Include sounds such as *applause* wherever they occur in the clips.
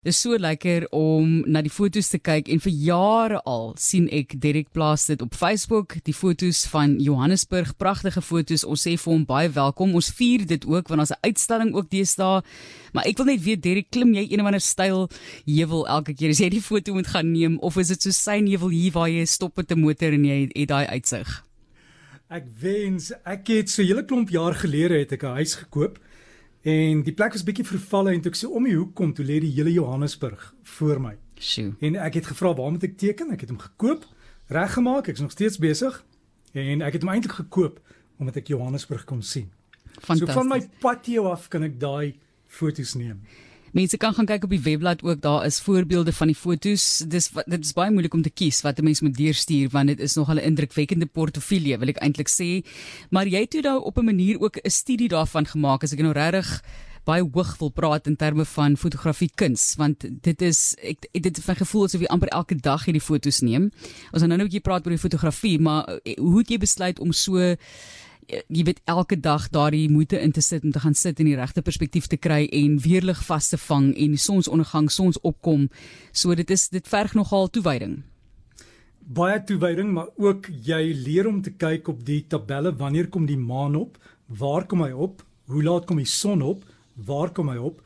Dit is so lekker om na die foto's te kyk en vir jare al sien ek Derek plaas dit op Facebook, die foto's van Johannesburg, pragtige foto's. Ons sê vir hom baie welkom. Ons vier dit ook want ons 'n uitstalling ook deesdae. Maar ek wil net weet Derek, klim jy een of ander styl heuwel elke keer as jy die foto moet gaan neem of is dit so sy heuwel hier waar jy stop met 'n motor en jy het daai uitsig? Ek wens ek het so 'n hele klomp jaar gelede het ek 'n huis gekoop En die plek was bietjie vervalle en toe ek so om die hoek kom, toe lê die hele Johannesburg voor my. Sjoe. En ek het gevra waar moet ek teken? Ek het hom gekoop, reggemaak, ek's nog steeds besig. En ek het hom eintlik gekoop omdat ek Johannesburg kon sien. Fantasties. So van my patio af kan ek daai foto's neem. Mense kan gaan kyk op die webblad ook, daar is voorbeelde van die fotos. Dis dit is baie moeilik om te kies wat 'n mens moet deurstuur want dit is nogal 'n indrukwekkende portefeulje, wil ek eintlik sê. Maar jy het toe nou op 'n manier ook 'n studie daarvan gemaak as ek nou regtig baie hoog wil praat in terme van fotografie kuns want dit is ek dit het van gevoel asof jy amper elke dag hierdie fotos neem. Ons gaan nou nou 'n bietjie praat oor die fotografie, maar eh, hoe het jy besluit om so jy weet elke dag daardie moeite in te sit om te gaan sit in die regte perspektief te kry en weerlig vas te vang en die sonsondergang, sonsopkom. So dit is dit verg nogal toewyding. Baie toewyding, maar ook jy leer om te kyk op die tabelle wanneer kom die maan op, waar kom hy op, hoe laat kom die son op, waar kom hy op?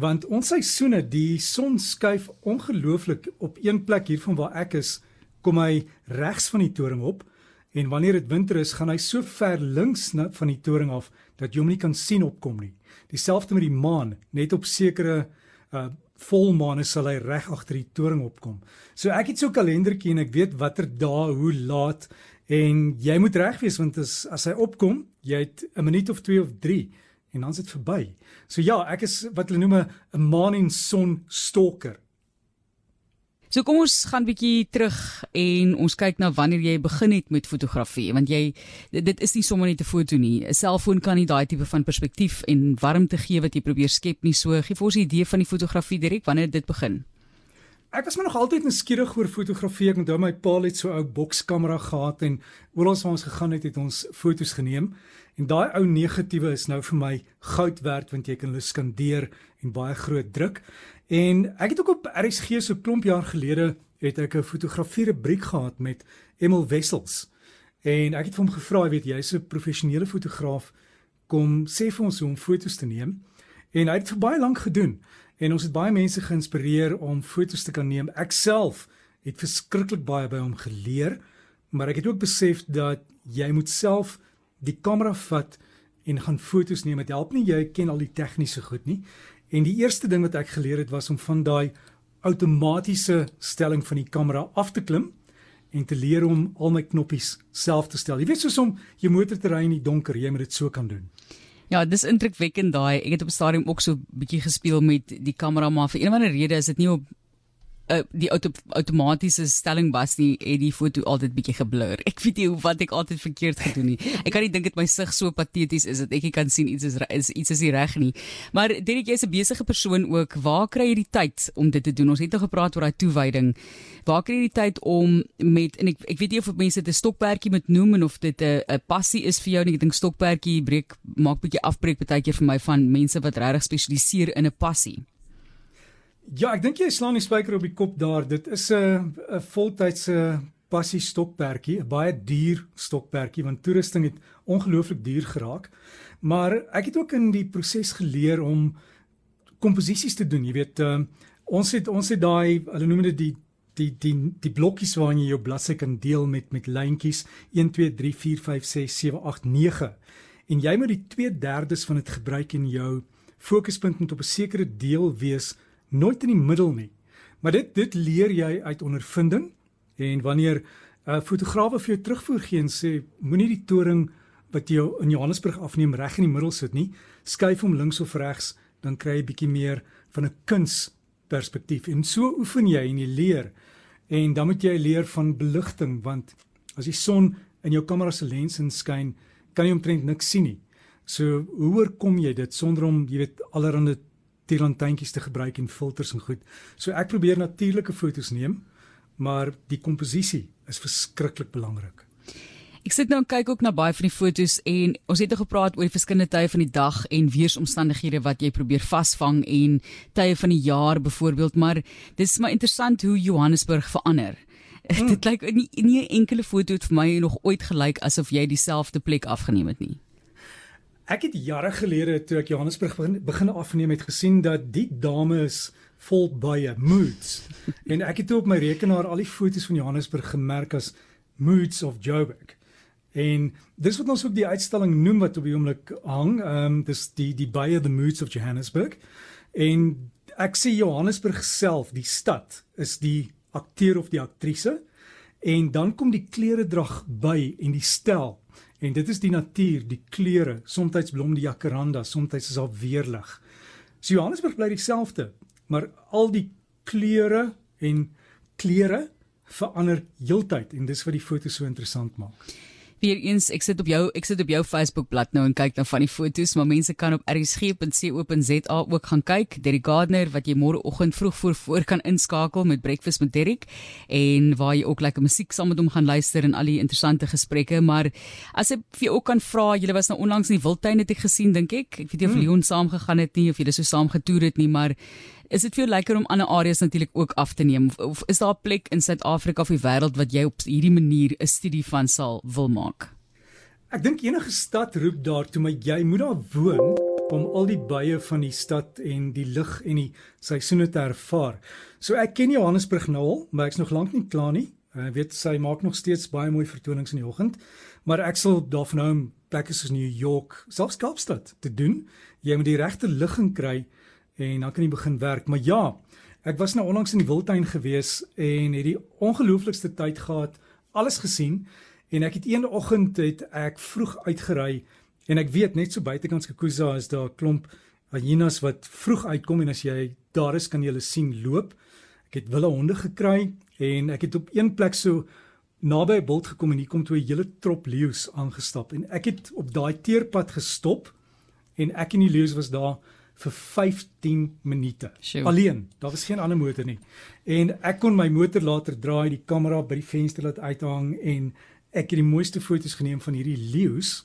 Want ons seisoene, die son skuif ongelooflik op een plek hier van waar ek is, kom hy regs van die toring op En wanneer dit winter is, gaan hy so ver links van die toring af dat jy hom nie kan sien opkom nie. Dieselfde met die maan, net op sekere uh volmaane sal hy reg agter die toring opkom. So ek het so 'n kalendertjie en ek weet watter dae, hoe laat en jy moet reg wees want as as hy opkom, jy het 'n minuut of 2 of 3 en dan is dit verby. So ja, ek is wat hulle noem 'n maan en son stalker. So kom ons gaan bietjie terug en ons kyk na wanneer jy begin het met fotografie want jy dit is nie sommer net 'n foto nie. 'n Selfoon kan nie daai tipe van perspektief en warmte gee wat jy probeer skep nie. So gee vir ons 'n idee van die fotografie direk wanneer dit begin. Ek was maar nog altyd nuuskierig oor fotografie. Ek onthou my pa het so 'n ou bokskamera gehad en oral waar ons gegaan het, het ons fotos geneem. En daai ou negatiewe is nou vir my goud werd want jy kan hulle skandeer en baie groot druk. En ek het ook op RSG so klomp jaar gelede het ek 'n fotografie rubriek gehad met Emil Wessels. En ek het vir hom gevra, weet jy, jy's 'n professionele fotograaf, kom sê vir ons hoe om foto's te neem. En hy het vir baie lank gedoen. En ons het baie mense geïnspireer om foto's te kan neem. Ek self het verskriklik baie by hom geleer, maar ek het ook besef dat jy moet self die kamera vat en gaan foto's neem. Dit help nie jy ken al die tegniese goed nie. En die eerste ding wat ek geleer het was om van daai outomatiese stelling van die kamera af te klim en te leer om al my knoppies self te stel. Jy weet soos om jou motor te ry in die donker, jy moet dit so kan doen. Ja, dis indrukwekkend daai. Ek het op stadium ook so 'n bietjie gespeel met die kamera, maar vir een of ander rede is dit nie op uh, die auto outomatiese stelling was nie het die foto altyd bietjie geblur. *laughs* Ek weet nie hoe wat ek altyd verkeerd gedoen het. Ek kan nie dink dit my sig so pateties is dat ek nie kan sien iets is, is iets is nie reg nie. Maar Derek, jy's 'n besige persoon ook. Waar kry jy die tyd om dit te doen? Ons het al gepraat oor daai toewyding. Waar kry jy die tyd om met en ek ek weet nie of mense dit 'n stokperdjie moet noem en of dit 'n 'n passie is vir jou nie. Ek dink stokperdjie breek maak bietjie afbreek baie keer vir my van mense wat regtig spesialiseer in 'n passie. Ja, ek dink jy slaan die spyker op die kop daar. Dit is 'n 'n voltydse passie stokperdjie, 'n baie duur stokperdjie want toerusting het ongelooflik duur geraak. Maar ek het ook in die proses geleer om komposisies te doen. Jy weet, uh, ons het ons het daai, hulle noem dit die die die die blokkies waarin jy jou bladsy kan deel met met lyntjies 1 2 3 4 5 6 7 8 9 en jy moet die 2/3 van dit gebruik in jou fokuspunt moet op 'n sekere deel wees nooit in die middel nie. Maar dit dit leer jy uit ondervinding en wanneer 'n uh, fotograaf vir jou terugvoer gee en sê moenie die toring wat jy in Johannesburg afneem reg in die middel sit nie, skuif hom links of regs, dan kry jy bietjie meer van 'n kunsperspektief. En so oefen jy en jy leer. En dan moet jy leer van beligting want as die son in jou kamera se lens inskyn, kan jy omtrent niks sien nie. So hoe oorkom jy dit sonder om jy weet allerhande die lantuintjies te gebruik en filters en goed. So ek probeer natuurlike fotos neem, maar die komposisie is verskriklik belangrik. Ek sit nou en kyk ook na baie van die fotos en ons het gepraat oor die verskillende tye van die dag en weeromstandighede wat jy probeer vasvang en tye van die jaar byvoorbeeld, maar dis maar interessant hoe Johannesburg verander. *laughs* Mm. Dit lyk nie nie 'n enkele foto het vir my nog ooit gelyk asof jy dieselfde plek afgeneem het nie. Ek het jare gelede toe ek Johannesburg begin begin afneem het gesien dat die dames vol baie moods *laughs* en ek het op my rekenaar al die fotos van Johannesburg gemerk as moods of Joburg. En dis wat ons ook die uitstalling noem wat op die oomblik hang. Ehm um, dis die die baie the moods of Johannesburg. En ek sê Johannesburg self, die stad, is die akteur of die aktrise. En dan kom die kleredrag by en die styl. En dit is die natuur, die kleure, soms blom die jacaranda, soms is daar weerlig. So Johannesburg bly dieselfde, maar al die kleure en kleure verander heeltyd en dis wat die foto so interessant maak. Weereens, ek sit op jou ek sit op jou Facebook bladsy nou en kyk dan van die fotos, maar mense kan op rsg.co.za ook gaan kyk. Derek Gardner wat jy môreoggend vroeg voor voor kan inskakel met Breakfast met Derek en waar jy ook lekker musiek saam met hom gaan luister en al die interessante gesprekke, maar as ek vir jou ook kan vra, jy was nou onlangs in die Wildtuin het ek gesien dink ek. Ek weet nie of hmm. Leon saam gegaan het nie of jy dis so saam getoer het nie, maar Is dit vir jou lekker om ander areas natuurlik ook af te neem of, of is daar 'n plek in Suid-Afrika of die wêreld wat jy op hierdie manier 'n studie van sal wil maak? Ek dink enige stad roep daartoe, maar jy moet daar woon om al die baie van die stad en die lig en die seisoene te ervaar. So ek ken Johannesburg nou al, maar ek's nog lank nie klaar nie. Ek weet sy maak nog steeds baie mooi vertonings in die oggend, maar ek sal daarvan hou om plekke soos New York, selfs Kaapstad te doen. Jy moet die regte ligging kry en dan kan jy begin werk. Maar ja, ek was nou onlangs in die Wildtuin gewees en het die ongelooflikste tyd gehad, alles gesien en ek het een oggend het ek vroeg uitgery en ek weet net so buitekant Skukuza is daar 'n klomp hyenas wat vroeg uitkom en as jy daar is kan jy hulle sien loop. Ek het wilde honde gekry en ek het op een plek so naby 'n bult gekom en hier kom twee hele trop leeu's aangestap en ek het op daai teerpad gestop en ek en die leeu's was daar vir 15 minute. Sure. Alleen, daar was geen ander motor nie. En ek kon my motor later draai, die kamera by die venster laat uithang en ek het die mooiste foto's geneem van hierdie leeu's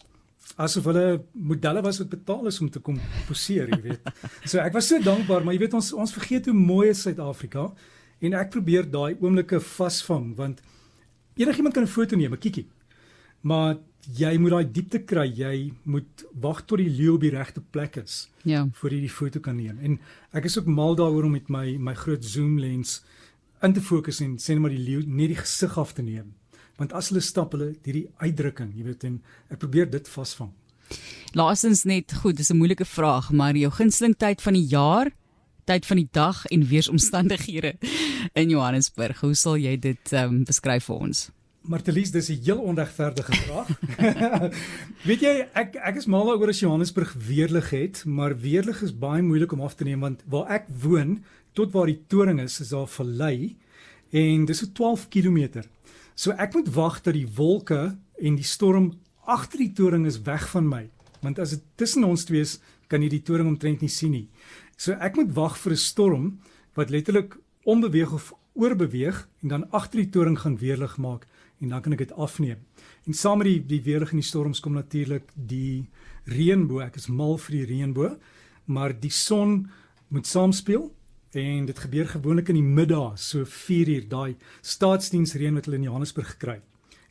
asof hulle modelle was wat betaal is om te kom poseer, jy weet. *laughs* So ek was so dankbaar, maar jy weet ons ons vergeet hoe mooi is Suid-Afrika en ek probeer daai oomblikke vasvang want enigiemand kan 'n foto neem, 'n kiekie. Maar jy moet daai diepte kry. Jy moet wag tot die leeu op die regte plek is. Ja. voor jy die foto kan neem. En ek is ook mal daaroor om met my my groot zoom lens in te fokus en sê net maar die leeu net die gesig af te neem. Want as hulle stap hulle hierdie uitdrukking, jy weet en ek probeer dit vasvang. Laasens net goed, dis 'n moeilike vraag, maar jou gunsteling tyd van die jaar, tyd van die dag en weeromstandighede in Johannesburg, hoe sal jy dit um, beskryf vir ons? Martelies, dis 'n heel onregverdige vraag. *laughs* Weet jy, ek ek is mal oor as Johannesburg weerlig het, maar weerlig is baie moeilik om af te neem want waar ek woon tot waar die toring is, is daar vallei en dis so 12 km. So ek moet wag dat die wolke en die storm agter die toring is weg van my, want as dit tussen ons twee is, kan jy die toring omtrent nie sien nie. So ek moet wag vir 'n storm wat letterlik onbeweeg of oorbeweeg en dan agter die toring gaan weerlig maak en dan kan ek dit afneem. En saam met die die weerlig en die storms kom natuurlik die reënboog. Ek is mal vir die reënboog, maar die son moet saamspeel en dit gebeur gewoonlik in die middag, so 4 uur, daai staatsdiensreën wat hulle in Johannesburg gekry.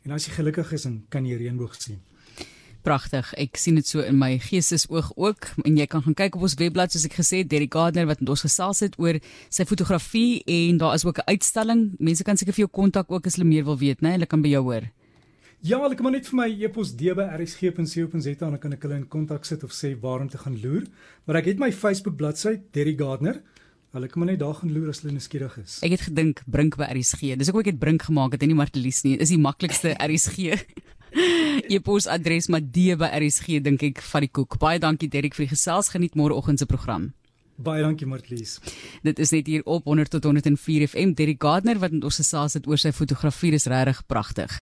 En as jy gelukkig is, kan jy reënboog sien. Pragtig. Ek sien dit so in my geestesoog ook en jy kan gaan kyk op ons webblad soos ek gesê het Derek Gardner wat met ons gesels het oor sy fotografie en daar is ook 'n uitstalling. Mense kan seker vir jou kontak ook as hulle meer wil weet, né? Hulle kan by jou hoor. Ja, hulle kan maar net vir my e-pos db@rsg.co.za en dan kan ek hulle in kontak sit of sê waar om te gaan loer. Maar ek het my Facebook bladsy Derek Gardner. Hulle kan maar net daar gaan loer as hulle nuuskierig is. Ek het gedink brink by RSG. Dis ook ek het brink gemaak het en nie Martelies nie. Is die maklikste RSG. *laughs* *laughs* e-posadres maar D by RSG dink ek van die koek. Baie dankie Derek vir die gesels. Geniet môreoggend se program. Baie dankie Martlies. Dit is net hier op 100 tot 104 FM Derek Gardner wat met ons gesels het oor sy fotografie. Dis regtig pragtig.